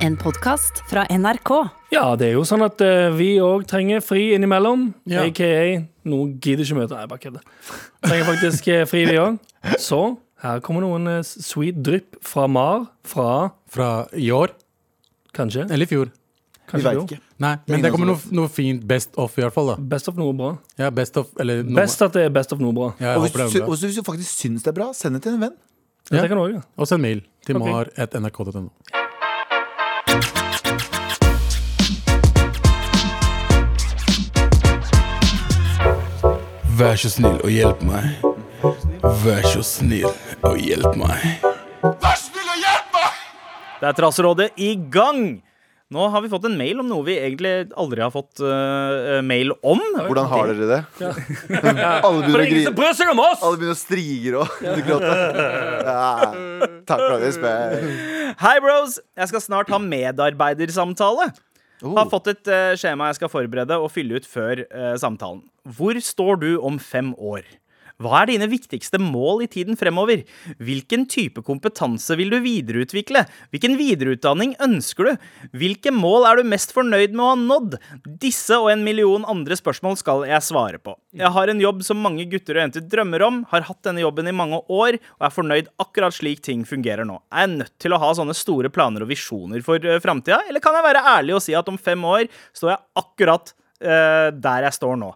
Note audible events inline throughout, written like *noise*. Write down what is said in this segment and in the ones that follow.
En podkast fra NRK. Ja, det er jo sånn at uh, vi òg trenger fri innimellom. Ja. AKA noen gidder ikke møte Nei, bare kødder. Trenger faktisk eh, fri, vi òg. Så her kommer noen eh, sweet drypp fra Mar. Fra Fra i år. kanskje? Eller i fjor. Vi kanskje veit jo. ikke. Nei, men det kommer noe, noe fint best off, i hvert fall. da Best of noe bra. Ja, best of eller noe Best at det er best of noe bra. ja, jeg Og hvis, håper du, det er bra. også hvis du faktisk syns det er bra, send det til en venn. Ja. Ja. Det kan du også, ja. Og så snill og hjelp meg. Vær så snill og hjelp meg. Vær så snill og hjelp meg. Det er Trasserådet i gang! Nå har vi fått en mail om noe vi egentlig aldri har fått uh, mail om. Hvordan har dere det? *laughs* Alle begynner å grine. bryr seg om oss! Alle begynner å strige og *laughs* gråte. Ja, takk for det, Espen. Hei, bros! Jeg skal snart ha medarbeidersamtale. Oh. Har fått et uh, skjema jeg skal forberede og fylle ut før uh, samtalen. Hvor står du om fem år? Hva er dine viktigste mål i tiden fremover? Hvilken type kompetanse vil du videreutvikle? Hvilken videreutdanning ønsker du? Hvilke mål er du mest fornøyd med å ha nådd? Disse og en million andre spørsmål skal jeg svare på. Jeg har en jobb som mange gutter og jenter drømmer om, har hatt denne jobben i mange år og er fornøyd akkurat slik ting fungerer nå. Er jeg nødt til å ha sånne store planer og visjoner for uh, framtida, eller kan jeg være ærlig og si at om fem år står jeg akkurat uh, der jeg står nå?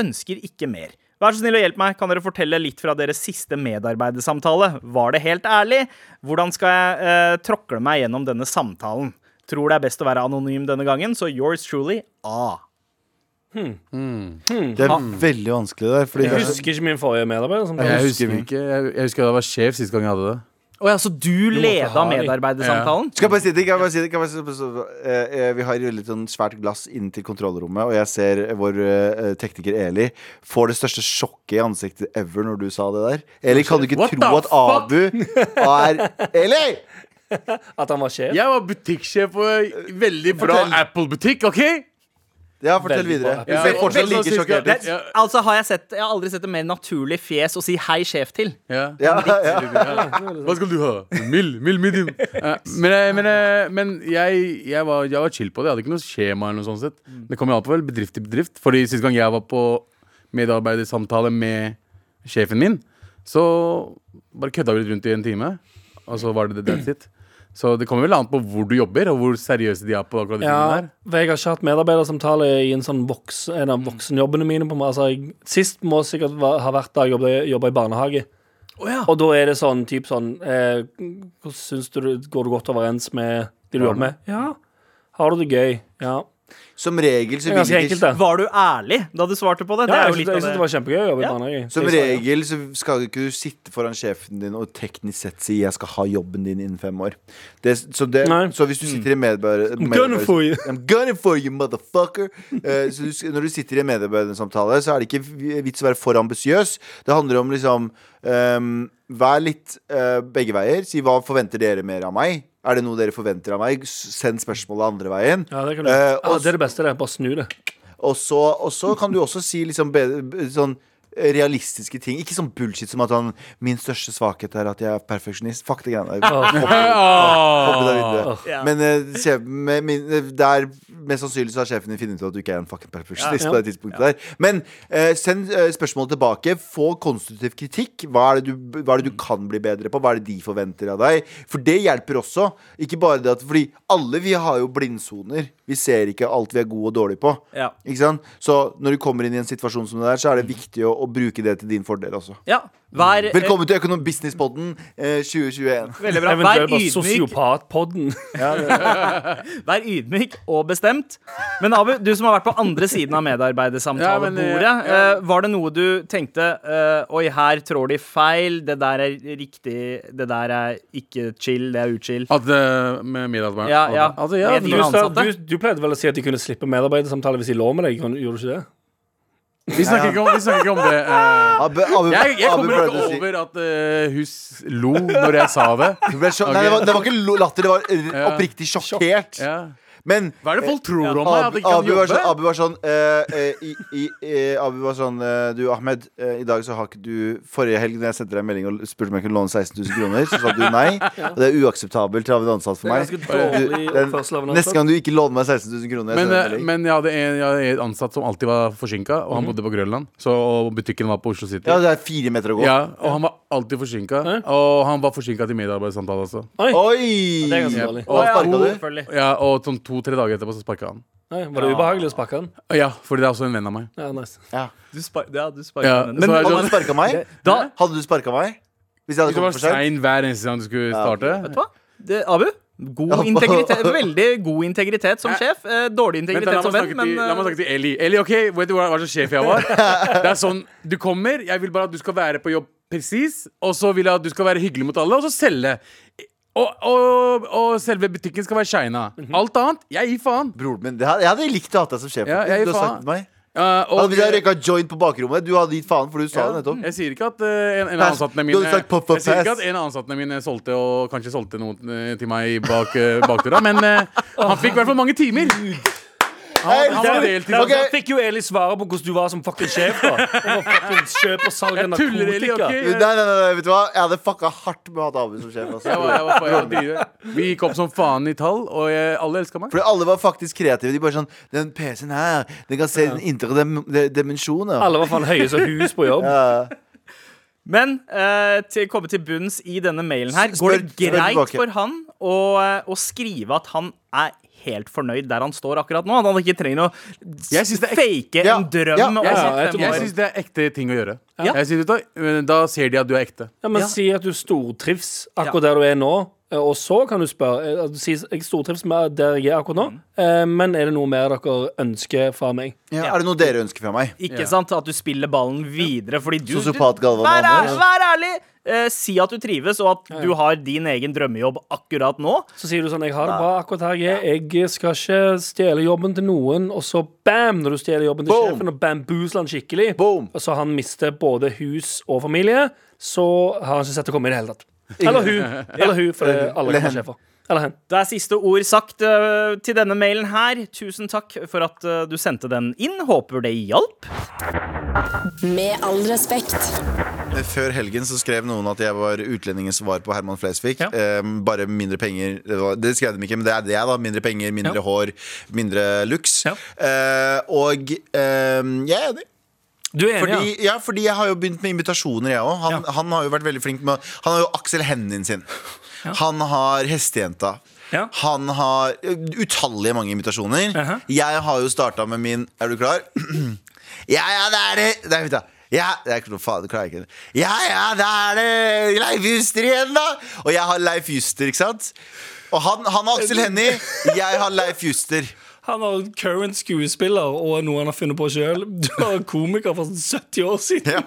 Ønsker ikke mer. Vær så snill og hjelp meg. Kan dere fortelle litt fra deres siste medarbeidersamtale? Var det helt ærlig? Hvordan skal jeg eh, tråkle meg gjennom denne samtalen? Tror det er best å være anonym denne gangen, så yours truly A. Det er veldig vanskelig der. Fordi Jeg husker ikke min forrige medarbeider. Jeg husker husker ikke Jeg, jeg husker jeg var sjef sist gang jeg hadde det. Å ja, så du leda ha de. medarbeidersamtalen? Skal jeg bare si det? Kan jeg bare si det? Kan jeg bare si det? Eh, eh, Vi har litt sånn svært glass inn til kontrollrommet, og jeg ser vår eh, tekniker Eli får det største sjokket i ansiktet ever når du sa det der. Eli, kan du ikke What tro at Abu er Eli! *laughs* At han var sjef? Jeg var butikksjef på en veldig bra Apple-butikk, OK? Ja, fortell videre. Hvis jeg fortsatt like sjokkert ut. Altså, har jeg, sett, jeg har aldri sett et mer naturlig fjes å si hei, sjef til. Ja. Ja, ja. Hva skal du ha? Mild, mild medium. Men men, men jeg, jeg, var, jeg var chill på det. Jeg hadde ikke noe skjema. eller noe sånt sett. Det kom jo an på vel bedrift til bedrift. Fordi Sist gang jeg var på medarbeidersamtale med sjefen min, så bare kødda vi litt rundt i en time. Og så var det det that's it. Så det kommer vel an på hvor du jobber, og hvor seriøse de er på akkurat de tingene Ja, der. jeg har ikke hatt medarbeidersamtale i en sånn voks, en av voksenjobbene mine. På, altså, jeg, sist må sikkert ha vært da jeg jobbet i barnehage. Og da er det sånn typ sånn eh, du går du godt overens med de du jobber med? Ja. Har du det gøy? Ja. Som regel så vil enkelt, ikke det. Var du ærlig da du svarte på det? Ja, det er jo litt jeg av syns det var kjempegøy å jobbe i Ja. barnehage. Som Jeg sa ja. regel så skal ikke du sitte foran sjefen din og teknisk sett si 'jeg skal ha jobben din innen fem år'. Det, så, det, Nei. så hvis du sitter i medarbeider... I'm gunning for you. I'm gunning for you, motherfucker! Eh, så du, når du sitter i en medarbeidersamtale, så er det ikke vits å være for ambisiøs. Det handler om liksom ehm, Vær litt eh, begge veier. Si hva forventer dere mer av meg? Er det noe dere forventer av meg? Send spørsmålet andre veien. Ja, det, kan du. Eh, ja, det er det beste. det er Bare snu det. og så, og så kan du også si liksom be, be- sånn realistiske ting. Ikke sånn bullshit som at han Min største svakhet er at jeg er perfeksjonist. Fuck det greiene der. Hoppe videre. Ja. Men eh, sjef, med, min, eh, der, mest sannsynlig så har sjefen din funnet ut at du ikke er en fucking perfeksjonist. Ja. på det tidspunktet der Men uh, send uh, spørsmålet tilbake. Få konstruktiv kritikk. Hva er, det du, hva er det du kan bli bedre på? Hva er det de forventer av deg? For det hjelper også. Ikke bare det at Fordi alle vi har jo blindsoner. Vi ser ikke alt vi er gode og dårlige på. Ja. Ikke sant? Så når du kommer inn i en situasjon som det der, så er det viktig å, å bruke det til din fordel også. Ja. Vær, eh, Velkommen til Økonom Businesspodden eh, 2021. Veldig bra. Vær ydmyk, sosiopatpodden. *laughs* *laughs* vær ydmyk og bestemt. Men Abu, du som har vært på andre siden av medarbeidersamtalebordet. Ja, eh, ja. eh, var det noe du tenkte eh, Oi, her trår de feil. Det der er riktig. Det der er ikke chill. Det er uchill. At med medarbeidere? Ja, ja. Altså, ja, du, du pleide vel å si at de kunne slippe medarbeidersamtale hvis de lå med deg? Gjorde du ikke det? Vi, snakker ikke om, vi snakker ikke om det. eh. Abu, Abu, jeg, jeg Abu kommer prøvde ikke å si- over at eh, hun lo når jeg sa det. Du ble sjok- Nei, det var, det var ikke lo- latter, det var r- oppriktig sjokkert. Ja. Men Hva er det folk tror om meg? At Abu, jeg kan Abu, var jobbe? sånn, Abu var sånn eh, eh, i, i, eh, Abu var sånn eh, Du, Ahmed, eh, i dag så har ikke du Forrige helg da jeg sendte deg en melding og spurte om jeg kunne låne 16 000 kroner, så sa du nei. *laughs* Og det er uakseptabelt av en ansatt for Det er meg. ganske dårlig Den, oppførsel av en neste ansatt. gang du ikke låner meg 16 000 kroner jeg Men, sender en eh, melding. men jeg hadde en, jeg hadde en ansatt som alltid var forsinka, og han Mhm. bodde på Grønland. Så og butikken var på Oslo City. Ja, det er fire meter å gå. Ja, og han var alltid forsinka. Ja. Og han var forsinka til medarbeidersamtale også. Oi, Oi! det er ganske Ja. dårlig. Og sparka du? Selvfølgelig. Ja, Og sånn to-tre dager etterpå så sparka han. Nei, var det ubehagelig å sparke han? Ja, fordi det er også en venn av meg. Ja, nice. Ja. Du spar ja, du Ja, Men så er *laughs* Hadde du sånn- sparka meg? Da, Hadde du sparka meg? Hvis jeg hadde du var kommet for sent? sein hver eneste gang du skulle Ja. starte. vet du hva? Det, Abu, god integritet, *laughs* veldig god integritet som sjef. Eh, dårlig integritet som venn, men la meg eh, snakke til Eli. Eli, ok, Vet du hva slags sjef jeg var? *laughs* Det er sånn, Du kommer, jeg vil bare at du skal være på jobb presis, og så vil jeg at du skal være hyggelig mot alle, og så selge. Og, og, og selve butikken skal være shina. Mhm. Alt annet, jeg gir faen. Bror, men det Jeg hadde likt å ha deg som sjef. Ja, jeg gir du har faen. sagt til meg Uh, Og hadde vi røyka joint på bakrommet, du hadde gitt faen, for du sa ja, det nettopp. jeg sier ikke at eh, en, en av ansattene mine sagt Jeg sier ikke at en av ansattene mine solgte og kanskje solgte noe eh, til meg bak uh, bakdøra, men *laughs* han fikk i hvert fall mange timer. Hey, Han var deltid. Ok. Da fikk jo Eli svaret på hvordan du var som fucking sjef. da Om å fucking kjøpe og salg av narkotika. Nei, nei, nei, vet du hva? Jeg hadde fucka hardt med å ha David som sjef. Altså. Jeg var, jeg var, jeg var. Vi gikk opp som faen i tall, og jeg, alle elska meg. Fordi alle var faktisk kreative. De bare sånn Den PC-en her, den kan se den indre dim de- dimensjoner. Alle var faen høye som hus på jobb. *laughs* Ja. Men eh, til å komme til bunns i denne mailen her, går det greit for han å, eh, å skrive at han er helt fornøyd der han står akkurat nå? At han ikke trenger å fake Ja, en drøm ja, ja, jeg Jeg syns det er ekte ting å gjøre. Ja. Jeg synes, vet da ser de at du er ekte. Ja, men Ja. Si at du stortrives akkurat der du er nå, eh, og så kan du spørre. eh, du sier, Jeg stortrives med der jeg er akkurat nå, mm. men er det noe mer dere ønsker fra meg? Ja, er det noe dere ønsker fra meg? Ikke Ja. sant? At du spiller ballen videre fordi du, du Sosiopat Galvan vær ærlig! Eh, si at du trives, og at du har din egen drømmejobb akkurat nå. Så sier du sånn 'Jeg har det bra akkurat her jeg. Jeg skal ikke stjele jobben til noen.' Og så bam, når du stjeler jobben til Boom. sjefen og bamboozler han skikkelig, Boom. og så han mister både hus og familie, så har han ikke sett det komme i det hele tatt. Eller hun. *laughs* Eller hun, for alle kan sjefer. Eller hen. Det er siste ord sagt uh, til denne mailen her. Tusen takk for at uh, du sendte den inn. Håper det hjalp. Med all respekt. Før helgen så skrev noen at jeg var utlendingens svar på Herman Flesvig. Ja. Eh, bare mindre penger. Det, var, det skrev de ikke, men det er det, da. Mindre penger, mindre Ja. hår, mindre looks. Ja. Eh, og eh, jeg er enig. Du er enig, Fordi, ja, fordi jeg har jo begynt med invitasjoner, jeg òg. Han, Ja. han har jo vært veldig flink med Han har jo Aksel Hennin sin. Han har Hestejenta. Ja. Han har utallige mange invitasjoner. Aha. Jeg har jo starta med min Er du klar? *clears throat* ja, ja, det er det Nei, vent da ja, noe faen, det klarer jeg ikke Ja, ja, det er det Leif Juster igjen da Og jeg har Leif Juster, ikke sant? Og han, han har Aksel Hennie Jeg har Leif Juster Han har current skuespiller og noe han har funnet på sjøl. Du har komiker fra 70 år siden. ja.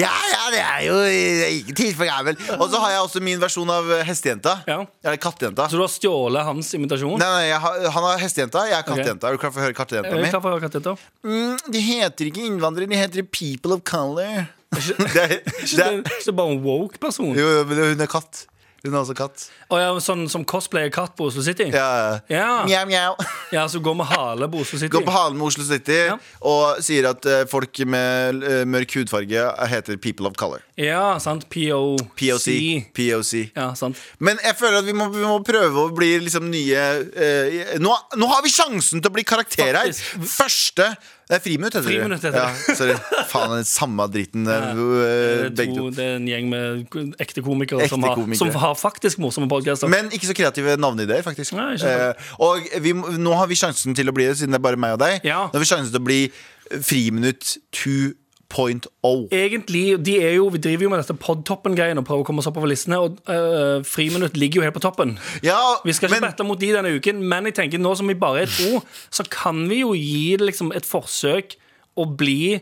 ja, ja, det er jo eh, tid for gammel Og så har jeg også min versjon av eh, Hestejenta Ja. Eller kattejenta Så du har stjålet hans invitasjon? Nei, nei, har, han har hestejenta, jeg er kattejenta Er du klar for å høre kattejenta mi? klar for å høre er. Mm, de heter ikke innvandrere, de heter people of color. *laughs* det, er- det, det er- ikke er bare en woke person? jo, jo, men hun er katt. Hun er også katt. Og ja, sånn som cosplayer katt på Oslo City? Ja. Ja. Mjau, mjau. Ja, så går med hale på Oslo City. Går på halen med Oslo City Ja. og sier at uh, folk med uh, mørk hudfarge heter people of color. Ja, sant. POC. POC. POC. Ja, sant. Men jeg føler at vi må, vi må prøve å bli liksom nye uh, nå, nå har vi sjansen til å bli karakter her! Første Det er friminutt, heter Friminutt heter ja, sorry. Faen, den samme dritten. eh, eh, Det begge er, to. to, det er en gjeng med ekte komikere, Ekte som, har, komikere. som har faktisk morsomme podkaster. Men ikke så kreative navneideer, faktisk. Nei. Eh, og vi, nå har vi sjansen til å bli det, siden det er bare meg og deg. Ja. Nå har vi sjansen til å bli Friminutt 2.0. Egentlig, de er jo, Vi driver jo med dette podtoppen-greien og prøver å komme oss oppover listene. Og øh, Friminutt ligger jo helt på toppen. Ja, Vi skal ikke men, bette mot de denne uken, men jeg tenker nå som vi bare er to, så kan vi jo gi det liksom et forsøk å bli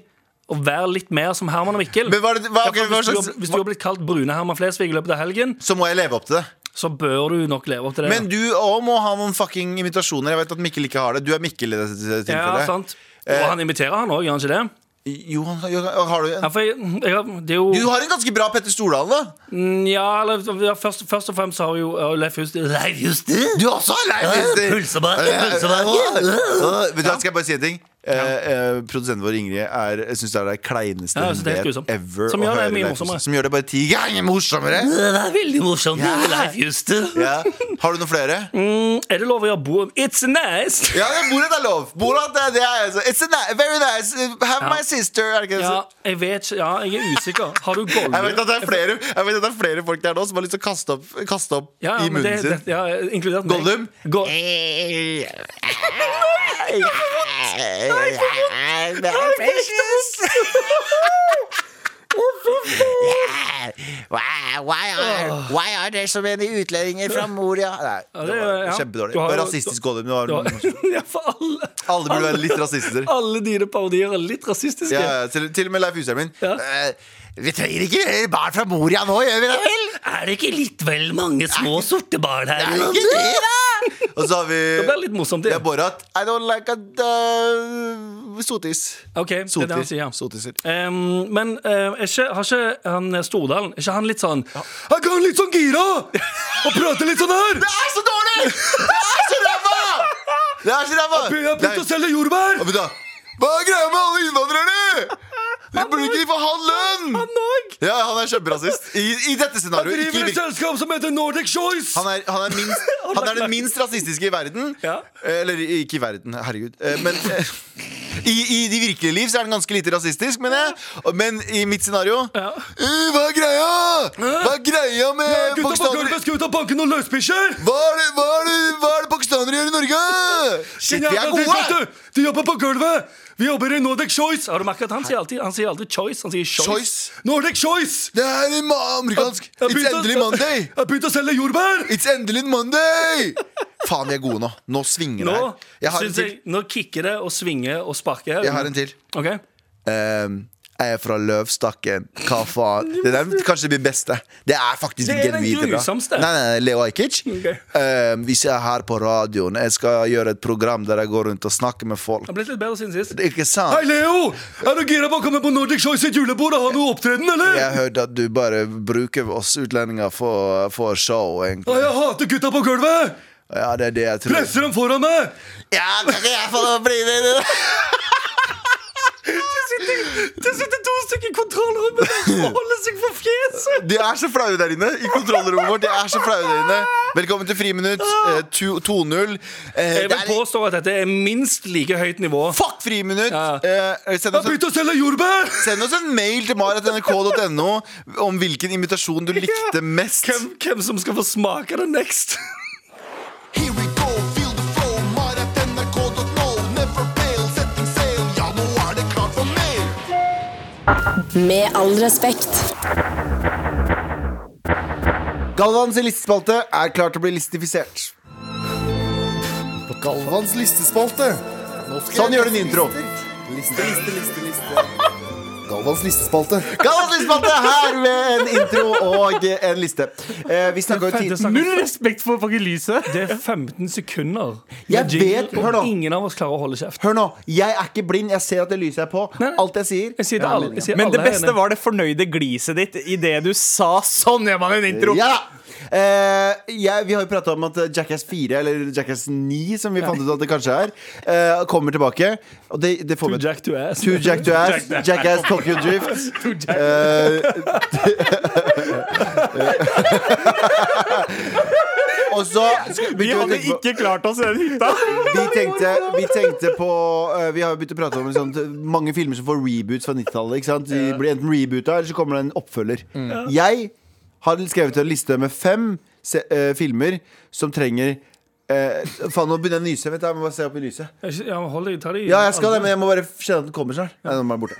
Å være litt mer som Herman og Mikkel. men hva hva, Ja, ok, for hva hvis, du, hvis du har blitt kalt Brune Herman Flesvig i løpet av helgen, så må jeg leve opp til det. så bør du nok leve opp til det. Men du òg må ha noen fucking imitasjoner. Jeg vet at Mikkel ikke har det. Du er Mikkel i dette ja, tilfellet. sant Og han imiterer, han òg, gjør han ikke det? Johan, har du Ja, for jeg, jeg, det er jo Du har en ganske bra Petter Stordalen, da. Mm, Ja, eller ja, først, først og fremst har jo uh, Leif Juster Leif Juster? Du også har Leif Juster! Pølsebakken! Vet du hva, Skal jeg bare si en ting? Eh, eh, produsenten vår Ingrid er, syns det er det kleineste Ja, hun det er vet ever. Som å gjør det mye morsommere. Som gjør det bare ti ganger morsommere. Det er veldig morsomt. Ja. Leif Juster. Ja. Har du noen flere? Mm, er det lov å gjøre bo... It's nice! Ja, det Borat er lov. Bordet er det er altså. It's a ni very nice. Have Ja. my sister. Er det ikke det? Ja, jeg vet ikke. Ja, jeg er usikker. Har du Jeg vet, at det er flere, jeg vet at det er flere folk der nå som har lyst til å kaste opp, kaste opp Ja, i munnen det, sin. det, ja, inkludert. Gollum? Go *laughs* Why, why, are, why are there so many utlendinger fra Moria? Nei, det det er- var kjempedårlig. Det var rasistisk Gollum. Det *laughs* Ja, alle, alle burde være litt rasister. alle dine parodier er litt rasistiske. Ja, til, til og med Leif Husheim min. Ja. Eh, vi trenger ikke flere barn fra Moria nå, gjør vi det vel? Er det ikke litt vel mange små sorte barn her? Er det ikke det, da? Og så har vi Det blir litt morsomt, det det. er Borat. I don't like a uh, sotis. Ok, det er det han sier. Sotiser. Um, men uh, er ikke, har ikke han eh, Stordalen Er ikke han litt sånn Han kan litt sånn gira! Og prate litt sånn her! Det er så dårlig! Det er så ræva! Det er så ræva! Jeg har begynt å selge jordbær! Ja, men da, Hva er greia med alle innvandrerne? De burde ikke få ha lønn! Han òg! Ja, han er kjemperasist. I, I dette scenarioet. Han i Driver et selskap som heter Nordic Choice! han er, han, er minst, *laughs* han er den minst rasistiske i verden. Ja. Eh, Eller ikke i verden, herregud. Eh, Men eh, *laughs* i, i de virkelige liv så er den ganske lite rasistisk, mener jeg. Men i mitt scenario Ja. Hva er greia? Hva er greia med Gutta pakistanere? gulvet skal ut ta banken og løsbikkjer! Hva er, det, hva, er det, hva er det pakistanere gjør i Norge? Shit, vi er gode! De jobber på gulvet! Vi jobber i Nordic Choice. Har du merket at Han sier alltid Han sier aldri Choice, han sier Choice. Choice. Nordic Choice! Det er amerikansk. Jeg It's endelig Monday. Jeg har begynt å selge jordbær! It's endelig Monday! Faen, vi er gode nå. Nå svinger det her. Jeg har en til. jeg, nå kicker det og svinger og sparker. Jeg har en til. Ok Ehm, jeg er fra Løvstakken. Hva *laughs* faen? Det er kanskje min beste. Det er faktisk Det er den genuint bra. Nei, nei, Leo Ajkic. *laughs* Okay. Ehm, hvis jeg er her på radioen, jeg skal gjøre et program der jeg går rundt og snakker med folk. Det har blitt litt bedre siden sist. Ikke sant? Hei, Leo! Er du gira på å komme på Nordic Choice sitt julebord og ha noe opptreden, eller? Jeg hørte at du bare bruker oss utlendinger for, for show, Å, egentlig. jeg hater gutta på gulvet! Ja, det er det jeg tror. Presser dem foran meg! Ja, kan ikke jeg få bli med? Det *laughs* sitter to stykker i kontrollrommet og *laughs* holder seg for fjeset! De er så flaue der inne i kontrollrommet vårt. De er så flaue der inne Velkommen til Friminutt eh, 2.0. Eh, Jeg vil påstå at dette er minst like høyt nivå. Fuck Friminutt! Ja. Eh, send, oss en, å selge jordbær! send oss en mail til marat.nrk.no om hvilken invitasjon du *laughs* likte mest. Hvem, hvem som skal få smake det next? Med all respekt. Galvans listespalte er klar til å bli listifisert. Galvans listespalte. Sånn gjør du en intro. Liste, liste, liste, liste. Galvans listespalte. Galvans listespalte her med en intro og en liste. Eh, vi snakka jo tid... tidligere. Null respekt for lyset. Det er 15 sekunder. Jeg vet- hør nå. Ingen av oss klarer å holde kjeft. Hør nå, jeg er ikke blind. Jeg ser at det lyset er på. Nei. Alt jeg sier Jeg sier det, alle, jeg sier Men det beste var det fornøyde gliset ditt idet du sa 'sånn gjør man en intro'. Ja jeg, Vi har jo prata om at Jackass 4, eller Jackass 9, som vi fant ut at det kanskje er, eh, kommer tilbake. Og det, det får to Jack to ass. To Jack to ass. Jackass Tokyo Drift. *laughs* Eh, *laughs* og så Vi hadde ikke klart oss i den hytta. vi tenkte, vi tenkte på uh, Vi har jo begynt å prate om liksom, mange filmer som får reboots fra 90-tallet. De blir enten reboota, eller så kommer det en oppfølger. Jeg har skrevet en liste med fem se eh, filmer som trenger eh, Faen, nå begynner jeg å nyse. Vent, jeg må bare se opp i lyset. Jeg jeg ikke- Ja, hold deg, ta det i Ja, jeg skal det, men jeg må bare kjenne at den kommer snart. Nei, nå er den borte.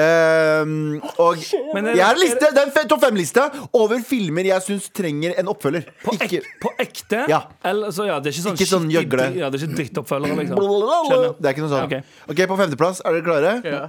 Ehm, og Men er det- jeg har en liste, det er en fe- topp fem-liste over filmer jeg syns trenger en oppfølger. På, ek, Ikke på ekte? Ja. Eller, så, ja, det er ikke sånn, Ikke sånn skikkelig gjøgle. Ja, det er ikke drittoppfølgere, liksom. Skjønner. Det er ikke noe sånn. Ok. Ok, På femteplass, er dere klare? Ja.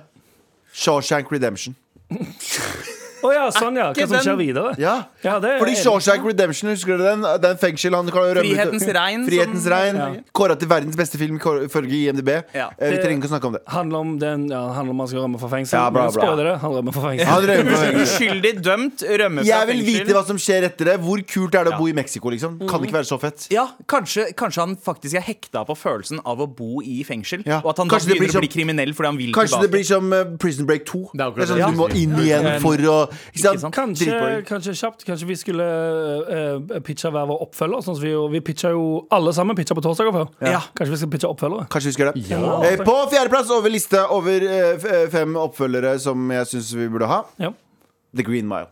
Shawshank Redemption. *laughs* Å ja, sånn ja. Hva som skjer videre. Ja. Ja, det Fordi. Shawshank Redemption, husker dere den? Den fengsel han kan rømme ut- Frihetens regn, Frihetens som- regn. Ja. Kåra til verdens beste film ifølge IMDb. Ja. Eh, Vi Det- trenger ikke å snakke om det. handler om, den, ja, handler om han skal rømme fra fengsel. Ja, bra, bra. spoiler det, han rømmer fra fengsel. Han rømmer fra fengsel. Uskyldig dømt, rømmer fra Jeg vil vite hva som skjer etter det. Hvor kult er det å bo i Mexico, liksom? Kan ikke være så fett. Ja, kanskje, kanskje han faktisk er hekta på følelsen av å bo i fengsel. Ja. Og at han Kanskje da det blir begynner å bli kriminell fordi han vil Kanskje tilbake. det blir som eh, Prison Break 2. Det er akkurat sånn, det. Du må inn igjen for å sant? Kanskje, kanskje kjapt Kanskje vi skulle uh, pitche hver vår oppfølger. Sånn vi, vi pitcha jo alle sammen pitcha på torsdager før. Ja. Kanskje vi skal pitche oppfølgere. Kanskje vi skal det. Ja. Eh, På fjerdeplass over lista over uh, eh, fem oppfølgere som jeg syns vi burde ha. Ja. The Green Mile.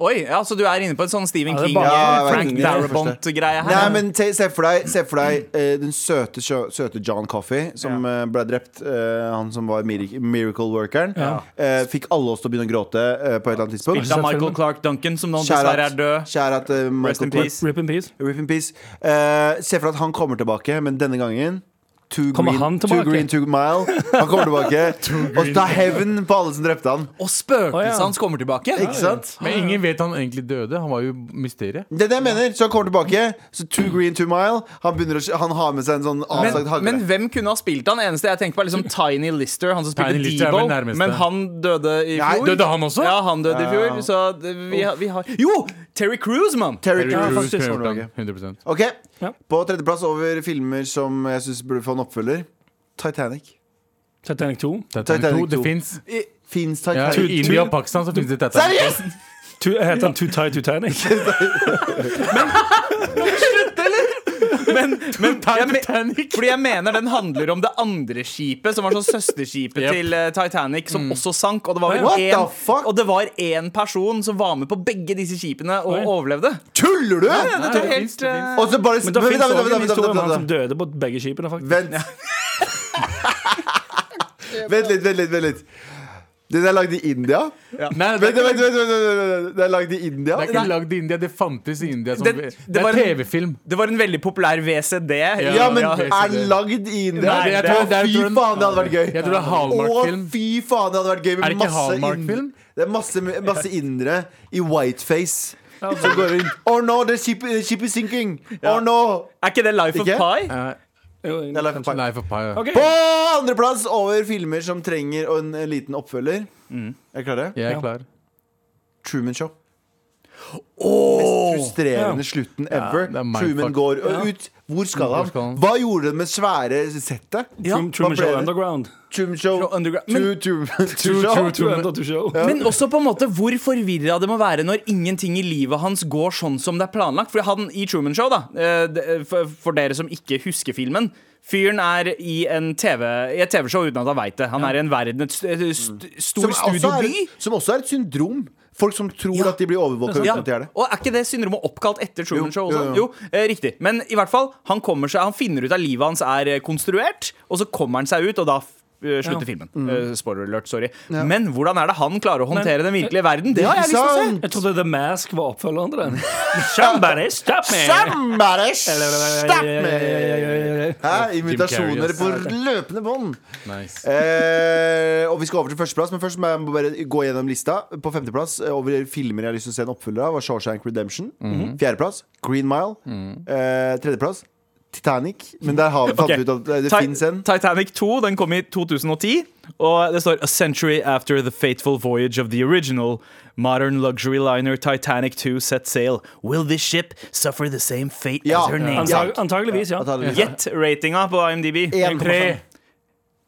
Oi, ja, Så du er inne på en sånn Stephen Ja, King, bare- Ja, Frank. Darabont-greie her? Nei, men se, se for deg, se for deg uh, den søte, søte John Coffey som eh, ble drept. Uh, han som var miracle-workeren. Ja. Uh, fikk alle oss til å begynne å gråte på et eller annet tidspunkt. Spilt av Michael Clark Duncan, som nå dessverre er død. Kjære at, Rest in peace. Rip in peace. Rip in peace. Eh, se for deg at han kommer tilbake, men denne gangen Too Kommer green, han too tilbake? green, too mile. Han kommer tilbake *laughs* og tar hevn på alle som drepte han. Og spøkelset Å, ja. hans kommer tilbake. Ikke sant? Men ingen vet han egentlig døde. Han var jo mysteriet. Det er det jeg mener. Så han kommer tilbake. Så too green, too mile. Han, begynner å, han har med seg en sånn avsagt Men, hagle. men hvem kunne ha spilt han? Eneste jeg tenker på er liksom Tiny Lister, han som spilte Tiny Lister er Debo. vel nærmeste. Men han døde i Nei, fjor. Døde han også? Ja, han døde i fjor. Så det, vi, har- vi har Jo! Terry Cruise, mann! Terry Terry Crews Crews kommer gjort han, 100% Ok, Ja. På tredjeplass over filmer som jeg syns burde få en oppfølger. Titanic. Titanic 2. Titanic Titanic 2, det to. fins Fins ja, Titanic. I India og Pakistan så fins det Titanic. Seriøst?! Tu- Heter han Too Tight Titanic? *laughs* Men, men jeg, me- fordi jeg mener den handler om det andre skipet, som var sånn søsterskipet Yep. til eh, Titanic, som også sank. Og det var vel the en, fuck? og det var én person som var med på begge disse skipene og Oi. overlevde. Tuller du?! Ja, det Nei, det helt finnes, det eh, Og så bare Men det Men fins vent, òg vent, en vent, historie om vent, vent, som døde på begge skipene, faktisk. *laughs* Vent. Vent litt, vent litt. vent litt Den er lagd i India? Nei, det Vent, vent, vent, vent, vent, vent. Den er lagd i India? det er ikke lagd i India. Det fantes i India. Som, Det- det, det er var en- TV-film. Det var en veldig populær VCD. Ja, men Ja, er den lagd i India? Nei, jeg tror- det fy faen, det hadde vært gøy. Jeg tror det er Hallmark-film. Å, fy faen, det hadde vært gøy med Er det ikke masse Hallmark-film? Det er masse, masse indere i whiteface som går inn Oh no, the ship, the ship is sinking! Oh no! Er ikke det Life Ikke? of Pi? Er Life of Pi. Life of Pi. ja. Ok. På andreplass over filmer som trenger en, en liten oppfølger. Er dere klare? Jeg Ja. er klar. Truman Show. Mest frustrerende slutten ever. Ja. Truman går ut. Hvor skal han? Hva gjorde han med svære settet? Ja. Truman Show? Underground. Truman Show. Underground. Men- også på en måte hvor forvirra det må være når ingenting i livet hans går sånn som det er planlagt. For han i Truman Show, da, eh, for, for dere som ikke husker filmen Fyren er i, en TV, i et TV-show uten at han veit det. Han er i en verden, et st st stor Som også, studioby. som også er et syndrom. Folk som tror Ja. at de blir overvåka Ja, uten at de er det. og er ikke det syndromet oppkalt etter Truman Jo, Show jo, også? jo. Jo, eh, riktig. Men i hvert fall, han seg Han finner ut at livet hans er eh, konstruert, og så kommer han seg ut, og da slutter filmen. Mm. spoiler alert, sorry. Men hvordan er det han klarer å håndtere den virkelige verden? Det har jeg lyst til å se. Jeg trodde The Mask var oppfølgeren til den. *laughs* Somebody stop me! Somebody stop me! *laughs* Hæ? Invitasjoner på løpende bånd. Nice. Eh, og vi skal over til førsteplass, men først må jeg bare gå gjennom lista. På femteplass eh, over filmer jeg har lyst til å se en oppfølger av, var Shawshank Redemption. Mhm. Fjerdeplass Green Mile. Eh, tredjeplass Titanic. Men der har vi fant okay. ut at det fins en. Titanic 2 den kom i 2010, og det står A century after the fateful voyage of the original modern luxury liner Titanic 2 set sail. Will this ship suffer the same fate Ja. as her name? Antag antageligvis, ja. Gjett ja. ratinga på IMDb. 1,5.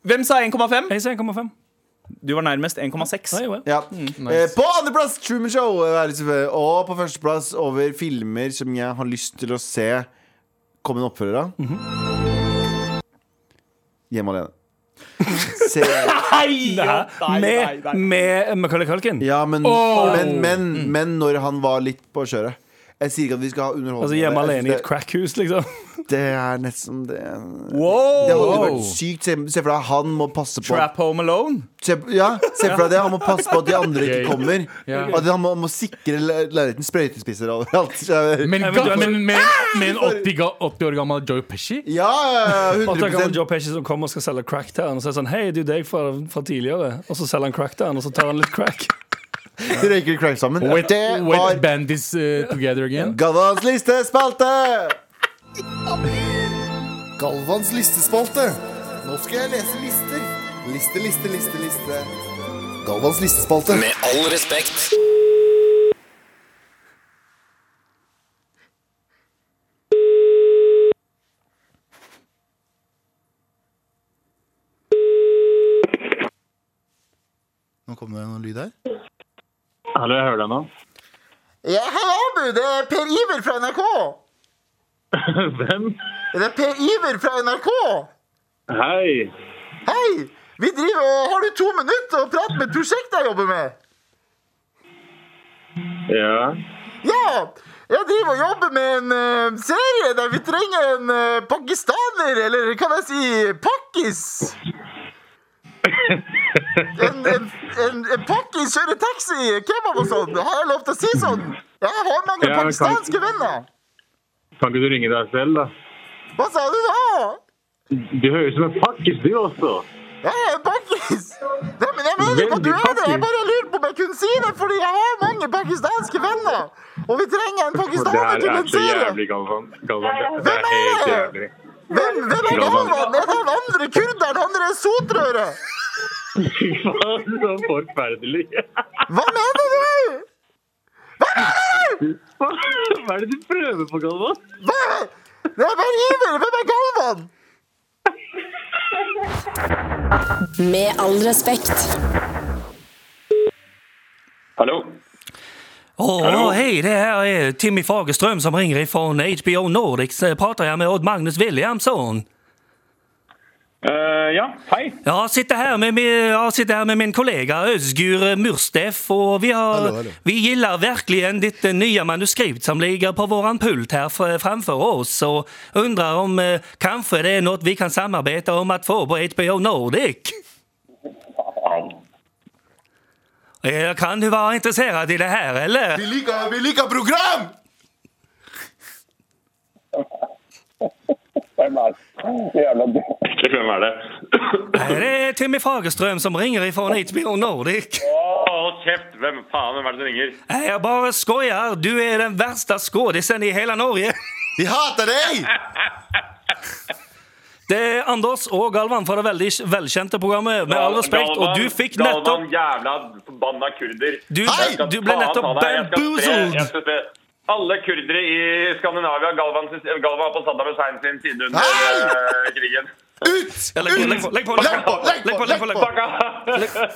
Hvem sa 1,5? Jeg sa 1,5. Du var nærmest 1,6. Nei, vel. Ja. Mm, Eh, på andreplass Truman Show. eh, er. Og på førsteplass over filmer som jeg har lyst til å se komme en oppfølger av. Hjemme alene. *laughs* Se, Nei, Nei, med, med Macaulay Culkin. ja, men, men, men, men når han var litt på kjøret. Jeg sier ikke at vi skal ha underholdning. Altså hjemme det. alene i et crackhus, liksom. det, *laughs* det er nesten det Det hadde vært sykt. Se, se for deg han må passe på Trap Home Alone. se, Ja, se for deg det. Han må passe på at de andre ikke kommer. Ja. At han må, må sikre le- leiligheten sprøytespisser overalt. Men, men med, med en 80, 80 år gammel Joe Pesci? Ja, 100 80 år gammel Joe Pesci som kommer og skal selge crack til han Og så er det sånn, hei, du er deg fra, fra tidligere Og så selger han crack til han Og så tar han litt crack De røyker crank sammen. Wet, Det wet var bandits uh, together again. Galvans listespalte! Galvans listespalte. Nå skal jeg lese lister. Liste, liste, liste, liste. Galvans listespalte. Med all respekt. Nå kom det noen lyd her. Hallo, jeg hører deg nå. Ja, hei, Abu. Det er Per Iver fra NRK. *laughs* Hvem? Det er Per Iver fra NRK. Hei. Hei! Vi driver og Har du to minutter å prate med et prosjekt jeg jobber med? Ja. Ja! Jeg driver og jobber med en uh, serie der vi trenger en uh, pakistaner, eller kan jeg si pakkis? *laughs* En, en, en, en pakkis kjører taxi, kebab og sånn. Har jeg lov til å si sånn? Jeg har mange Ja, pakistanske kan- venner. Kan ikke du ringe deg selv, da? Hva sa du da? Du høres ut som en pakkis, du også. Jeg er en pakkis! Men jeg mener ikke at du er det. Jeg bare lurer på om jeg kunne si det, fordi jeg har mange pakistanske venner. Og vi trenger en Det pakistaner her til er en så jævlig, Galvan. Galvan. Det er er helt det? jævlig. Hvem, hvem er Galvan? Er det han andre kurderen? Han der sotrøret? Fy faen, så forferdelig. Hva mener du? Hva er det du prøver på, Galvan? Hva? Det er bare Iver. Hvem er Galvan? Med all respekt. Hallo? Åh, hei, det her er Timmy Fagerström som ringer ifrån HBO Nordics. Prater jeg med Odd Magnus Williamson? Eh, ja, hei. Jag sitter her med här med min kollega Özgur Murstef og vi, har, hallo, hallo. vi gillar verkligen ditt nye nya manuskript som ligger på våran pult her framfor oss og undrer om uh, kanskje det er noe vi kan samarbeide om å få på HBO Nordic. Ja, Kan du være interessert i det her, eller? Vi liker, vi liker program! Hvem er det? Det er Timmy Fagerstrøm som ringer ifra HBO Nordic. Hold kjeft! Hvem faen hvem er det som ringer? Jeg bare skoier skojar. Du er den verste skådisen i hele Norge. Vi hater deg! Det er Anders og Galvan fra det veldig velkjente programmet Med all respekt, og du fikk nettopp Galvan, jævla forbanna kurder. Du, Hei! du ble nettopp jeg skal bamboozled! jeg skal spre- Alle kurdere i Skandinavia Galvan, Galvan var på Saddam Hussein sin side under eh, krigen. Ut! Ja, legg på, legg på, legg på, Legg på, legg på, legg på!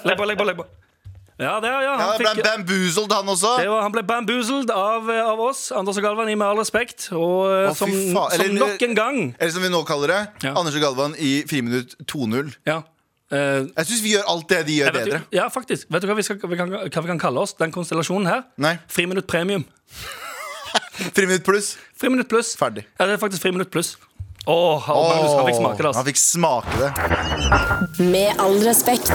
Legg på, legg på, legg på. Ja, det, ja, Ja, han, det ble fikk, bamboozled, han også. det var, han ble bamboozled av, av oss, Anders og Galvan, i Med all respekt. Og eh, Å, som, eller, som nok en gang Eller som vi nå kaller det, Ja. Anders og Galvan i Friminutt 2.0. ja, Uh, Jeg syns vi gjør alt det de gjør, vet, bedre. ja, faktisk. Vet du hva vi, skal, vi kan, hva vi kan kalle oss, den konstellasjonen her? Nei. Friminutt premium. Friminutt pluss. Friminutt pluss. Ferdig. Ja, det er faktisk friminutt pluss. Åh, han, han fikk smake det, Han altså. fikk smake det. Med all respekt.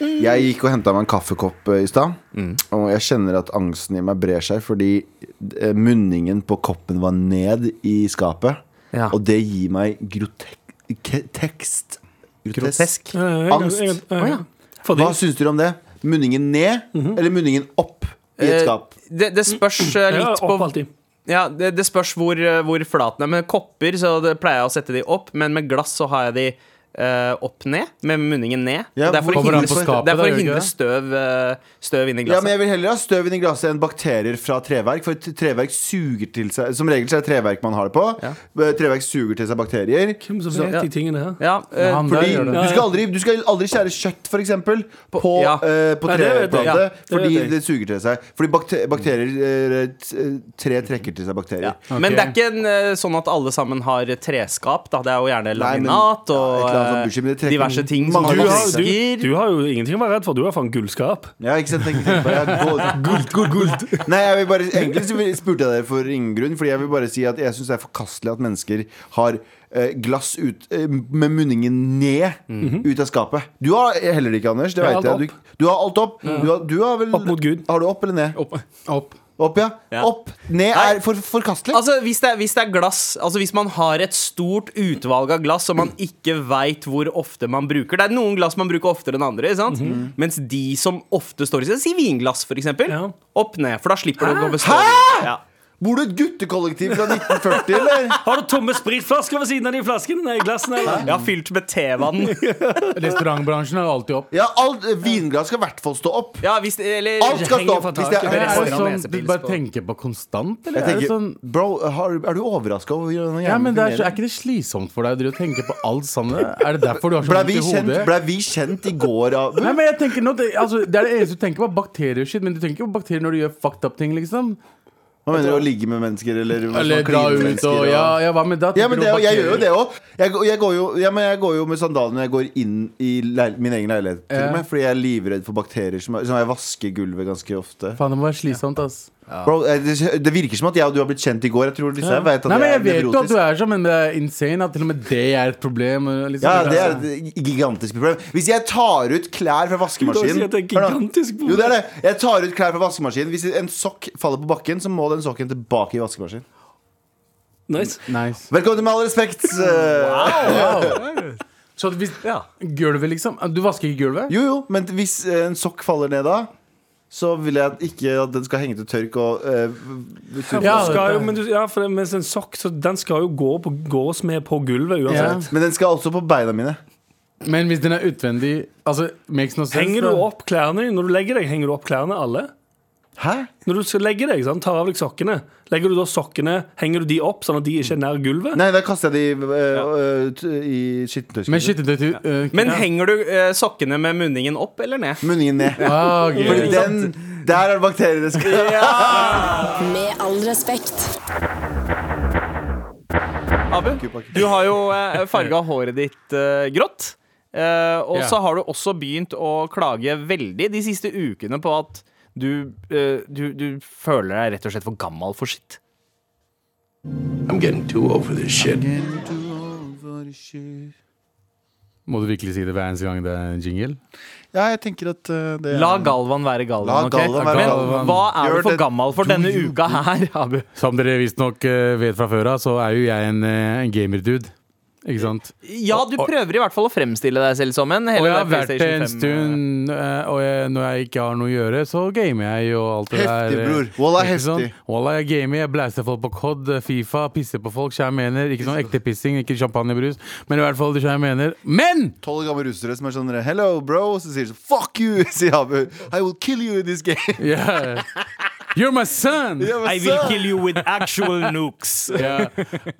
Jeg gikk og henta meg en kaffekopp eh, i stad. Og jeg kjenner at angsten i meg brer seg fordi eh, munningen på koppen var ned i skapet. Ja. Og det gir meg grotekst Grotesk. Angst. Hva syns dere om det? Munningen ned eller munningen opp i et Eh, skap? Det, det spørs eh, litt på. Ja, det, det spørs hvor, eh, hvor flaten er. Med kopper så det pleier jeg å sette de opp, men med glass så har jeg de eh, opp ned, med munningen ned. Ja, det er for å hindre, på skapet, det er for da, å hindre støv, eh, støv inn i Ja, men Jeg vil heller ha støv inn i glasset enn bakterier fra treverk. For treverk suger til seg Som regel så er det treverk man har det på. Ja. Eh, Treverk suger til seg bakterier. Hvem som Så- vet ja. de tingene her? ja, uh, Fordi du skal, aldri, du skal aldri skjære kjøtt, for eksempel, på, ja. Uh, på det treplate. Ja, det fordi vet det suger til seg. Fordi bakte- bakterier Tre trekker til seg bakterier. ja. Men det er ikke en, sånn at alle sammen har treskap. Da. Det er jo gjerne laminat Nei, men- og eh, bullshit, men det trekker diverse ting som Du har, du, du har jo ingenting å være redd for. Du er faen gullskap. Ja, ikke sant? Tenk, tenk på, ja, gold, *laughs* guld, guld. Nei, jeg vil bare, egentlig så spurte jeg deg for ingen grunn. Fordi jeg vil bare si at jeg syns det er forkastelig at mennesker har eh, glass ut, eh, med munningen ned ut av skapet. Du har heller ikke, Anders. Det Jeg har vet jeg. alt Du, du har alt opp. Du, har, du har vel Opp mot Gud. Har du opp eller ned? Opp. Opp, ja. Ja. Opp. Ned er for, forkastelig. Altså, hvis det, er- hvis det er glass Altså hvis man har et stort utvalg av glass som man ikke veit hvor ofte man bruker Det er noen glass man bruker oftere enn andre, sant? mens de som ofte står i seg Si vinglass, for eksempel. Ja. Opp ned, for da slipper du å gå bestå Hæ? Ja. Bor du i et guttekollektiv fra 1940, eller? *laughs* Har du tomme spritflasker ved siden av de flaskene? Nei, glassene, eller? Jeg har fylt med tevann. *laughs* Restaurantbransjen er alltid opp. Ja, alt, Vinglass skal i hvert fall stå opp. Ja, hvis, eller Alt skal stå opp. Hvis det er, er det sånn du bare tenker på konstant, eller? jeg er det tenker, sånn bro, har, er du overraska over hvordan ja, men det er, så, er ikke det slitsomt for deg å tenke på alt sammen? Er det derfor du har så vondt i kjent, hodet? ble vi kjent i går av Nei, men jeg tenker nå, det, altså, det er det eneste du tenker på, bakterier og shit. Men du tenker ikke på bakterier når du gjør fucked up ting, liksom. Hva mener du, å ligge med mennesker, eller Eller dra ut og Ja, ja hva med det? Ja, men det, jeg gjør jo det òg. Jeg, går- jeg, ja, jeg går jo med sandaler når jeg går inn i min egen leilighet. Til Ja. med, fordi jeg er livredd for bakterier. Som, som jeg vasker gulvet ganske ofte. Faen, det må være slitsomt, ass. Bro, eh, det, det virker som at jeg og du har blitt kjent i går. Jeg tror disse her vet at Nei, men jeg er vet jo at du er sånn, men det er insane at til og med det er et problem. Liksom. Ja, det er et gigantisk problem. Hvis jeg tar ut klær fra Du vaskemaskinen si at det er Hør gigantisk problem. Jo, det er det. Jeg tar ut klær fra vaskemaskinen. Hvis en sokk faller på bakken, så må den sokken tilbake i vaskemaskinen. Nice. Nice. Velkommen til Med all respekt. *laughs* Eh, Så hvis Gulvet, liksom? Du vasker ikke gulvet? Jo, jo, men hvis en sokk faller ned da, så vil jeg ikke at den skal henge til tørk og uh, Ja, skal jo, men du, ja, for det, mens en sokk så Den skal jo gå på, gås med på gulvet uansett. Men den skal også på beina mine. Men hvis den er utvendig Altså, makes no sense. Henger du opp klærne når du legger deg? Henger du opp klærne alle? Hæ? Når du skal legge deg, sant? tar av deg sokkene. Legger du da sokkene Henger du de opp sånn at de ikke er nær gulvet? Nei, da kaster jeg de eh, eh, i skittentøyskuret. Men skittentøy uh, Men henger du eh, sokkene med munningen opp eller ned? Munningen ned. ah, okay. Fordi den Der er det bakterier det skal *laughs* Med all respekt. Abu, du har jo eh, farga håret ditt eh, grått. Eh, og Ja. så har du også begynt å klage veldig de siste ukene på at du, eh, du, du føler deg rett og slett for gammel for sitt. I'm getting too old for this shit. Må du virkelig si det hver eneste gang det er en jingle? Ja, jeg tenker at uh, det er La Galvan være Galvan. ok? Galvan være Men Galvan. hva er du for gammel for denne uka her, Abu? Som dere visstnok uh, vet fra før av, så er jo jeg en, uh, en gamerdude. Ikke sant? Ja, du prøver i hvert fall å fremstille deg selv som en. Og jeg har vært det en 5, eh, stund, eh, og jeg, når jeg ikke har noe å gjøre, så gamer jeg og alt det Heftig, der. Heftig, bror. Walla, heftig, heftig. Walla, jeg gamer, jeg blæser folk på COD, eh, Fifa, pisser på folk, skjær mener. Ikke sånn ekte pissing, ikke champagnebrus, men i hvert fall det jeg mener. Men! Tolv gamle russere som er sånn Hello, bro. Så sier de sånn Fuck you, *laughs* sier Abu. I will kill you in this game. *laughs* Yeah. You're my son! You're my I will så- kill you with actual nukes. *laughs* Ja.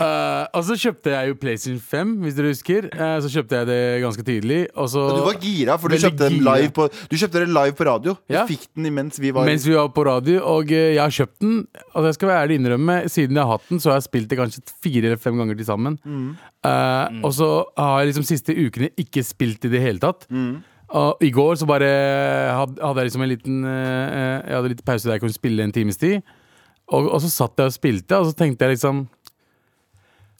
Uh, og så kjøpte jeg jo PlayStation 5, hvis dere husker. Uh, så kjøpte jeg det ganske tidlig. Og så, du var gira, for du kjøpte den live på Du kjøpte den live på radio. Du Ja. fikk den mens vi var Mens vi var på radio, og uh, jeg har kjøpt den. Og jeg skal være ærlig innrømme, siden jeg har hatt den, så har jeg spilt det kanskje fire eller fem ganger til sammen. Eh, Og så har jeg liksom siste ukene ikke spilt i det hele tatt. Og i går så bare hadde jeg liksom en liten eh, Jeg hadde litt pause der jeg kunne spille en times tid. Og, og så satt jeg og spilte, og så tenkte jeg liksom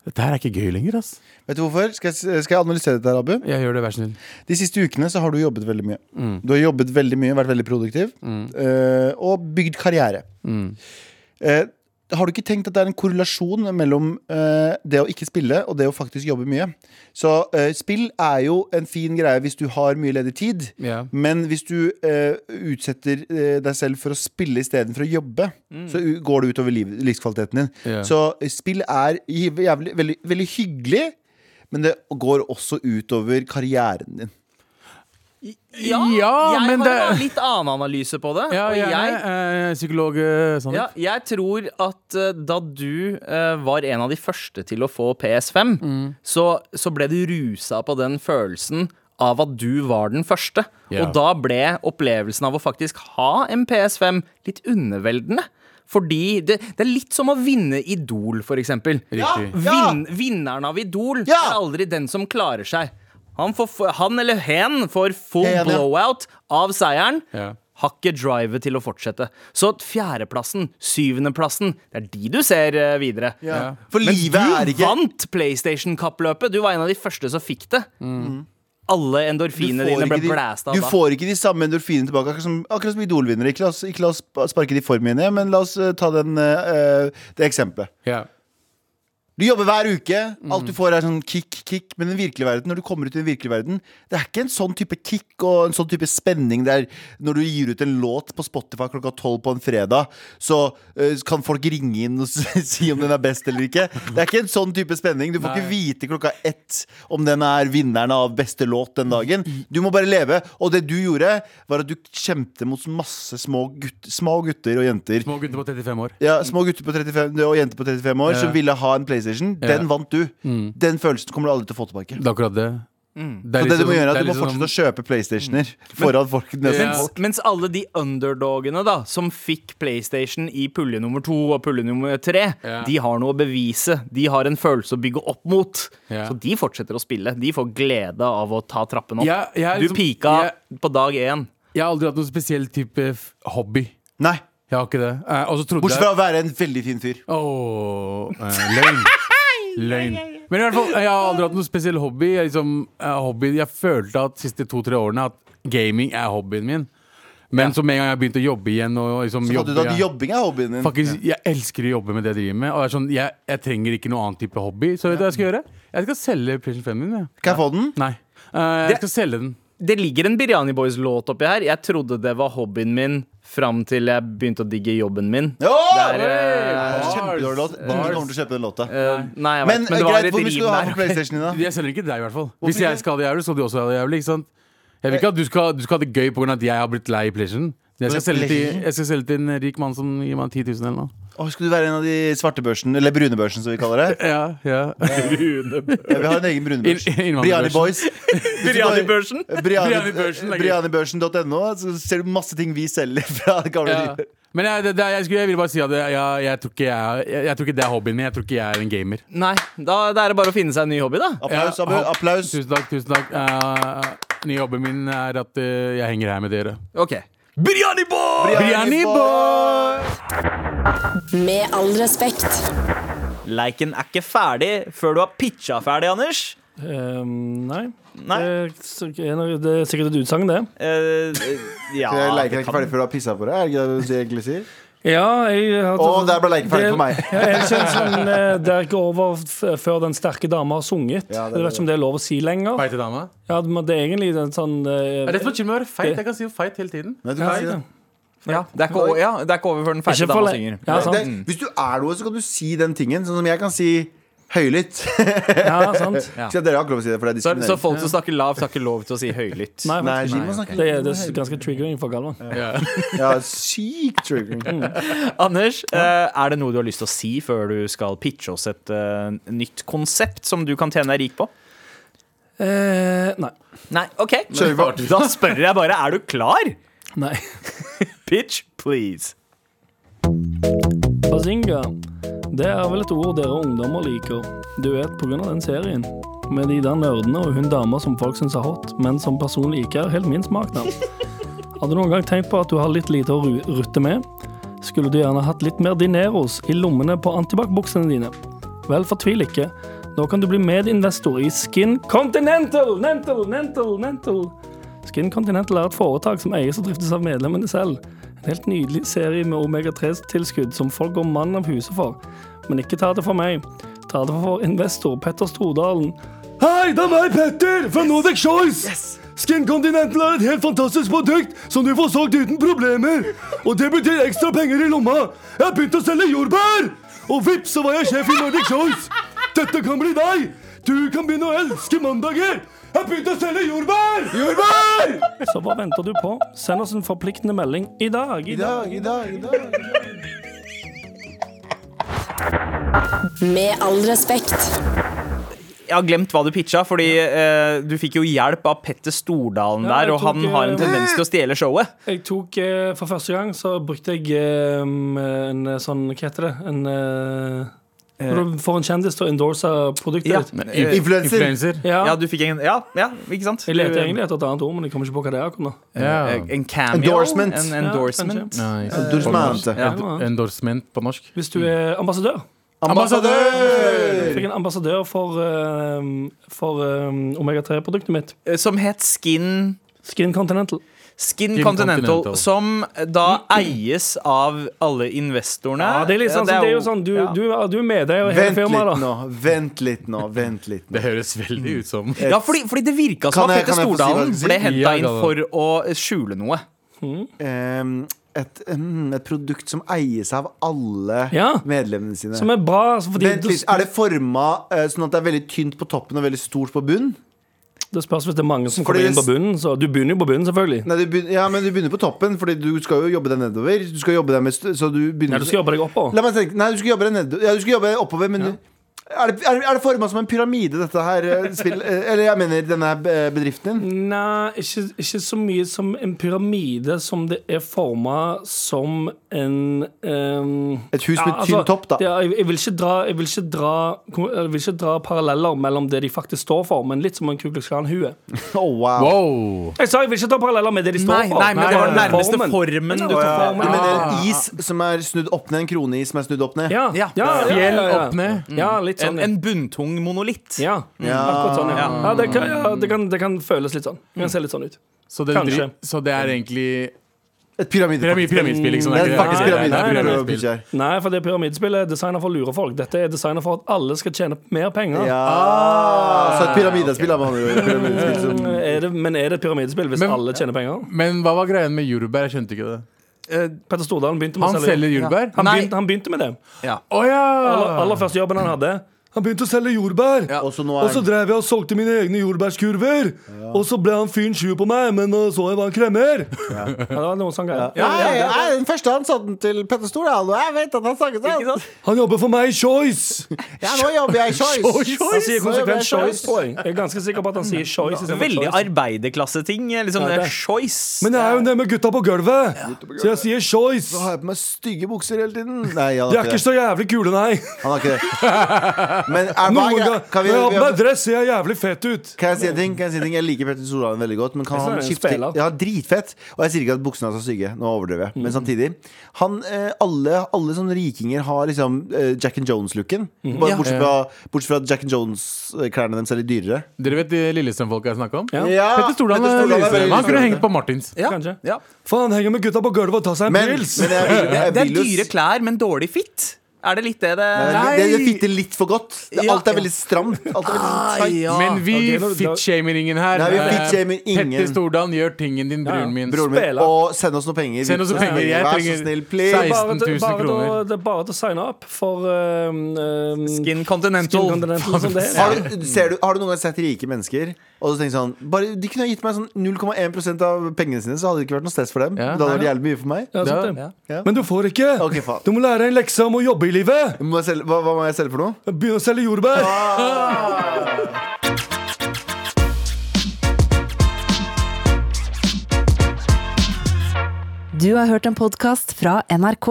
Dette her er ikke gøy lenger, ass. Vet du hvorfor? Skal jeg, skal jeg analysere dette, her, Abu? Jeg gjør det, vær snill. De siste ukene så har du jobbet veldig mye. Du har jobbet veldig mye, vært veldig produktiv. Mm. og bygd karriere. Eh, har du ikke tenkt at det er en korrelasjon mellom eh, det å ikke spille og det å faktisk jobbe mye? Så eh, spill er jo en fin greie hvis du har mye ledig tid. Ja. Men hvis du eh, utsetter eh, deg selv for å spille istedenfor å jobbe, så u- går det utover liv, livskvaliteten din. Ja. Så eh, spill er jævlig, veldig, veldig hyggelig, men det går også utover karrieren din. Ja, Ja, jeg men har det- en litt annen analyse på det. Ja, og gjerne. jeg, eh, psykolog sånn. ja, jeg tror at eh, da du var en av de første til å få PS5, Mm. så, så ble du rusa på den følelsen av at du var den første. Yeah. Og da ble opplevelsen av å faktisk ha en PS5 litt underveldende. Fordi det, det er litt som å vinne Idol, for eksempel. ja. Vin, vinneren av Idol Ja! er aldri den som klarer seg. Han, får, han eller hen får full Hen, ja. blowout av seieren. Ja. Har ikke drivet til å fortsette. Så fjerdeplassen, syvendeplassen, det er de du ser eh, videre. For Mens livet du ikke vant PlayStation-kappløpet. Du var en av de første som fikk det. alle Du endorfinene dine ble blæsta av. Du da. får ikke de samme endorfinene tilbake, akkurat som, akkurat som Idol-vinnere. Ikke, la oss- ikke la oss sparke de form ned, men la oss eh, ta den, uh, det eksempelet. Ja. Du jobber hver uke. Alt Mm. du får er sånn kick, kick. Men den virkelige verden, når du kommer ut i den virkelige verden, det er ikke en sånn type kick og en sånn type spenning der når du gir ut en låt på Spotify klokka tolv på en fredag, så uh, kan folk ringe inn og *laughs* si om den er best eller ikke. Det er ikke en sånn type spenning. Du får ikke vite klokka ett om den er vinneren av beste låt den dagen. Du må bare leve. Og det du gjorde, var at du kjempet mot masse små, gutt, små gutter og jenter. Små gutter på 35 år. Ja, Små gutter på 35 og jenter på 35 år Ja. som ville ha en PlayStation. Den vant du. Mm. Den følelsen kommer du aldri til å få tilbake. Det er akkurat det. Mm. Det Så det du må gjøre er at du må fortsette sånn- å kjøpe PlayStationer *laughs* foran folk. Yeah. Mens. Mens alle de underdogene da som fikk PlayStation i pulje nummer to og pulje nummer tre, yeah. de har noe å bevise. De har en følelse å bygge opp mot. Yeah. Så de fortsetter å spille. De får glede av å ta trappen opp. Jeg er Du liksom- pika på dag én. Jeg har aldri hatt noen spesiell type hobby. Nei. Jeg har ikke det. Eh, og så trodde Bortsett fra å være en veldig fin fyr. Oh, uh. Løgn. Men i hvert fall, jeg har aldri hatt noen spesiell hobby. Jeg, liksom, eh, hobby. jeg følte at de siste to-tre årene at gaming er hobbyen min. Men så med en gang jeg begynte å jobbe igjen og liksom Så jobbe, du at jeg, jobbing er hobbyen din. faktisk, jeg elsker å jobbe med det jeg driver med. Og jeg, er sånn, jeg, jeg trenger ikke noen annen type hobby. Så vet du hva jeg skal gjøre? Jeg skal selge PlayStation 5 min. jeg. Kan jeg få den? Nei. Uh, jeg skal selge den. Det ligger en Biryani Boys-låt oppi her. Jeg trodde det var hobbyen min fram til jeg begynte å digge jobben min. Er, eh, Kjempedårlig låt. Ingen kommer til å kjøpe den låta. Uh, nei, jeg vet, Men, men det greit, hvor mye skal du ha på. PlayStation din, da? Jeg selger ikke deg, i hvert fall. Hvis jeg skal ha det jævlig, skal du også ha det jævlig. Ikke sant? Jeg vil ikke at du skal, du skal ha det gøy pga. at jeg har blitt lei i PlayStation. Jeg skal, selge til, jeg skal selge til en rik mann som gir meg 10 000 eller noe. Skal du være en av de svarte børsen, eller brune børsen, som vi kaller det? *laughs* Ja, ja. *laughs* Ja, vi har en egen brune børs. In- Briani Boys. *laughs* Briani-børsen. Briani- Brianibørsen. Brianibørsen.no. Så ser du masse ting vi selger fra det gamle Ja. livet. Men jeg, det, det, jeg, skulle, jeg vil bare si at jeg, jeg, tror ikke jeg, jeg, jeg tror ikke det er hobbyen min. Jeg tror ikke jeg er en gamer. Nei, da det er det bare å finne seg en ny hobby, da. Applaus, Ja. Applaus. Tusen takk. tusen takk uh, Nye hobbyen min er at uh, jeg henger her med dere. Ok. Biryani Boy! Briani boy! Med all respekt. Leiken er ikke ferdig før du har pitcha ferdig, Anders. Um, nei. Nei. Det, er er sikkert et utsagn, det. Uh, ja, *laughs* Leiken er ikke kan- ferdig før du har pissa på det. Er det ikke det du egentlig sier? Ja, jeg hadde, Og der ble leken ferdig for meg. *laughs* Ja, jeg ikke sånn eh, Det er ikke over f før den sterke dama har sunget. Ja, det er jeg vet ikke om det er lov å si lenger. Feite dame. Ja, men det er egentlig en sånn uh, Dette må er å være feit? Jeg kan si feit hele tiden. Nei, du kan si det. ja, det, er ikke, over- ja, det er ikke over før den feite dame dama synger. Ja, sant. Det, hvis du er noe, så kan du si den tingen. Sånn som jeg kan si høylytt. *laughs* Ja, sant. *laughs* Ja. Så dere har ikke lov å si det, for det er Så, så folk som snakker lavt, har ikke lov til å si høylytt. Nei, Nei, Nei okay. det, er, det er ganske triggering for Galvan. *laughs* Ja. Ja, sykt triggering. Anders, eh, er det noe du har lyst til å si før du skal pitche oss et uh, nytt konsept som du kan tjene deg rik på? Eh, nei. Nei, OK. Kjør på. Da spør jeg bare, er du klar? nei. Pitch, please. Bazinga. Det er vel et ord dere ungdommer liker. Du vet, av den serien. Med de der nerdene og hun dama som folk syns er hot, men som personlig ikke er helt min smak, da. *laughs* Hadde du noen gang tenkt på at du har litt lite å rutte med? Skulle du gjerne hatt litt mer dineros i lommene på antibac-buksene dine? Vel, fortvil ikke. Nå kan du bli medinvestor i Skin Continental! Nental, nental, nental. Skin Continental er et foretak som eies og driftes av medlemmene selv. En helt nydelig serie med omega-3-tilskudd som folk går mann av huset for. Men ikke ta det for meg. Ta det for investor Petter Stordalen. Hei, det er meg, Petter, fra Nordic Choice! Skin Continental er et helt fantastisk produkt som du får solgt uten problemer. Og det betyr ekstra penger i lomma. Jeg har begynt å selge jordbær! Og vips, så var jeg sjef i Nordic Choice. Dette kan bli deg. Du kan begynne å elske mandager. Jeg begynte å selge jordbær! Jordbær! Så hva venter du på? Send oss en forpliktende melding i dag. I dag, i dag, i dag. Med all respekt. Jeg har glemt hva du pitcha, fordi eh, du fikk jo hjelp av Petter Stordalen Ja, jeg der, og han har en eh, tendens til å stjele showet. Jeg tok eh, For første gang så brukte jeg eh, en eh, sånn Hva heter det? En eh, Når du får en kjendis til å endorse produktet Ja. ditt. Eh, Influencer. Influencer. Ja. Ja, du fikk en Ja, ja ikke sant? Jeg leter egentlig etter et annet ord, men jeg kommer ikke på hva det er akkurat. Ja. Eh, En cameo. Endorsement. En Ja, endorsement. kanskje. Endorsement. Ja. Ja. Endorsement på norsk. Hvis du er ambassadør. Ambassadør! Jeg fikk en ambassadør for, eh, for eh, omega-3-produktet mitt. Som het Skin Skin Continental. Skin, Skin Continental, Continental. som da eies av alle investorene. Ja, det er litt sånn, er, så det er jo sånn Du, ja. du, du er med deg og hele firmaet, da. nå. Vent litt nå. Vent litt nå. Det høres veldig ut som Ja, fordi, fordi det virka som at Petter Stordalen si? ble henta Ja, inn for å skjule noe. Ehm, et, mm, et produkt som eies av alle Ja. medlemmene sine. Som er bra. altså, Fordi Vent litt, Er det forma eh, sånn at det er veldig tynt på toppen og veldig stort på bunn? Det spørs hvis det er mange som Fordi kommer inn på bunnen. Så du begynner jo på bunnen, selvfølgelig. Nei, du begynner, ja, men du begynner på toppen, Fordi du skal jo jobbe deg nedover. Du skal jobbe deg med Så du begynner Nei, du skal jobbe deg oppover. Tenke, Nei, du skal jobbe deg nedover. Ja, du skal jobbe oppover, men du, er det, er, det forma som en pyramide, dette her eh, spill, eh, Eller jeg mener denne eh, bedriften din? Nei, ikke, ikke så mye som en pyramide som det er forma som en um, Et hus med ja, tynn topp, da. det jeg, jeg, vil ikke dra, jeg, vil ikke dra, jeg vil ikke dra paralleller mellom det de faktisk står for, men litt som en Ku Klux Klan-hue. *laughs* Oh, wow. Wow! Jeg sa jeg vil ikke dra paralleller med det de står Nei, for. nei, men det var den nærmeste formen du Ja, tok Ja, du mener en is som er snudd opp ned? En kroneis som er snudd opp ned? Ja, ja, ja, ja, ja, Fjell opp ned. Ja, litt sånn. en bunntung monolitt. Ja, Ja. akkurat sånn. Ja. Det, kan, det, kan, det kan føles litt sånn. Det kan se litt sånn ut. Så det, Kanskje. så det er egentlig Et pyramidespill. Pyramid- pyramidspill, liksom, Det er faktisk det? Nei, for det pyramidespillet er designa for å lure folk. Dette er designa for at alle skal tjene mer penger. Ja. Så et pyramidespill, okay. Pyramidespill *laughs* Er det, men er det et pyramidespill hvis Men- alle tjener penger? Men hva var greien med jordbær? Jeg skjønte ikke det. Petter Stordalen begynte med Han å selge selger jordbær? Han Nei. begynte, han begynte med det. Å ja! Aller, aller første jobben han hadde. Han begynte å selge jordbær. Og så nå Og så drev jeg og solgte mine egne jordbærskurver. Og så ble han fyren sju på meg, men så jeg var en kremmer. Ja. det var noe sånn greier. Er den første ansatten til Petter Stordalen, og jeg vet at han snakket sånn. Han jobber for meg i Choice. *laughs* Ja, nå jobber jeg i Choice. Han sier konsekvent Choice, jeg. Er ganske sikker på at han sier Choice Veldig Choice. arbeiderklasseting. Liksom Ja, det er choice. Men jeg er jo det med gutta på gulvet, så jeg sier Choice. Så har jeg på meg stygge bukser hele tiden. Nei, De er ikke så jævlig kule, nei. Han har ikke det. *laughs* Men er, Noen er ganger? Kan, vi, vi, har vi, dress, ser jævlig fet ut. kan jeg si en ting? Kan jeg si en ting? Jeg liker Petter Stordalen veldig godt, men kan han han skifte. Ja, dritfett. Og jeg sier ikke at buksene hans er stygge. Nå overdriver jeg. Mm. Men samtidig. Han, eh, alle, alle sånne rikinger har liksom eh, Jack and Jones-looken. Mm. Bortsett, bortsett fra at Jack and Jones-klærne deres er litt dyrere. Dere vet de Lillestrøm-folka jeg snakka om? Ja. Petter Stordalen Petter er Stordalen er Lillestrøm. Han kunne hengt på Martins. Ja. Kanskje. Ja. Faen, henger med gutta på gulvet og tar seg en pils. jeg, Det er dyre klær, men dårlig fit. Er det litt det det Nei, Det, det fitter litt for godt. Det, Ja. alt er veldig stramt. Alt er veldig tight. ja. Men vi ok, nå- fit-shamer ingen her. Nei, vi Eh, ingen. Petter Stordalen, gjør tingen din, broren min. Broren min. Og send oss noen penger. Send oss noen penger. Jeg Vær så trenger snill, please. 16 bare, 000 til- bare til å- det er bare til å signe opp for um, um, Skin Continental. Skin Continental, som det Har du, ser du, har du noen gang sett rike mennesker og så tenkt sånn bare, De kunne ha gitt meg sånn 0,1% av pengene sine, så hadde det ikke vært noe stress for dem. Ja. Det hadde vært jævlig mye for meg. Ja, sant Ja. det. Ja. Men du får ikke. Okay, faen. Du må lære en lekse om å jobbe i livet. Må jeg selge, hva, hva må jeg selge for noe? Begynne å selge jordbær. Du har hørt en podkast fra NRK.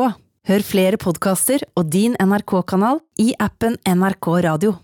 Hør flere podkaster og din NRK-kanal i appen NRK Radio.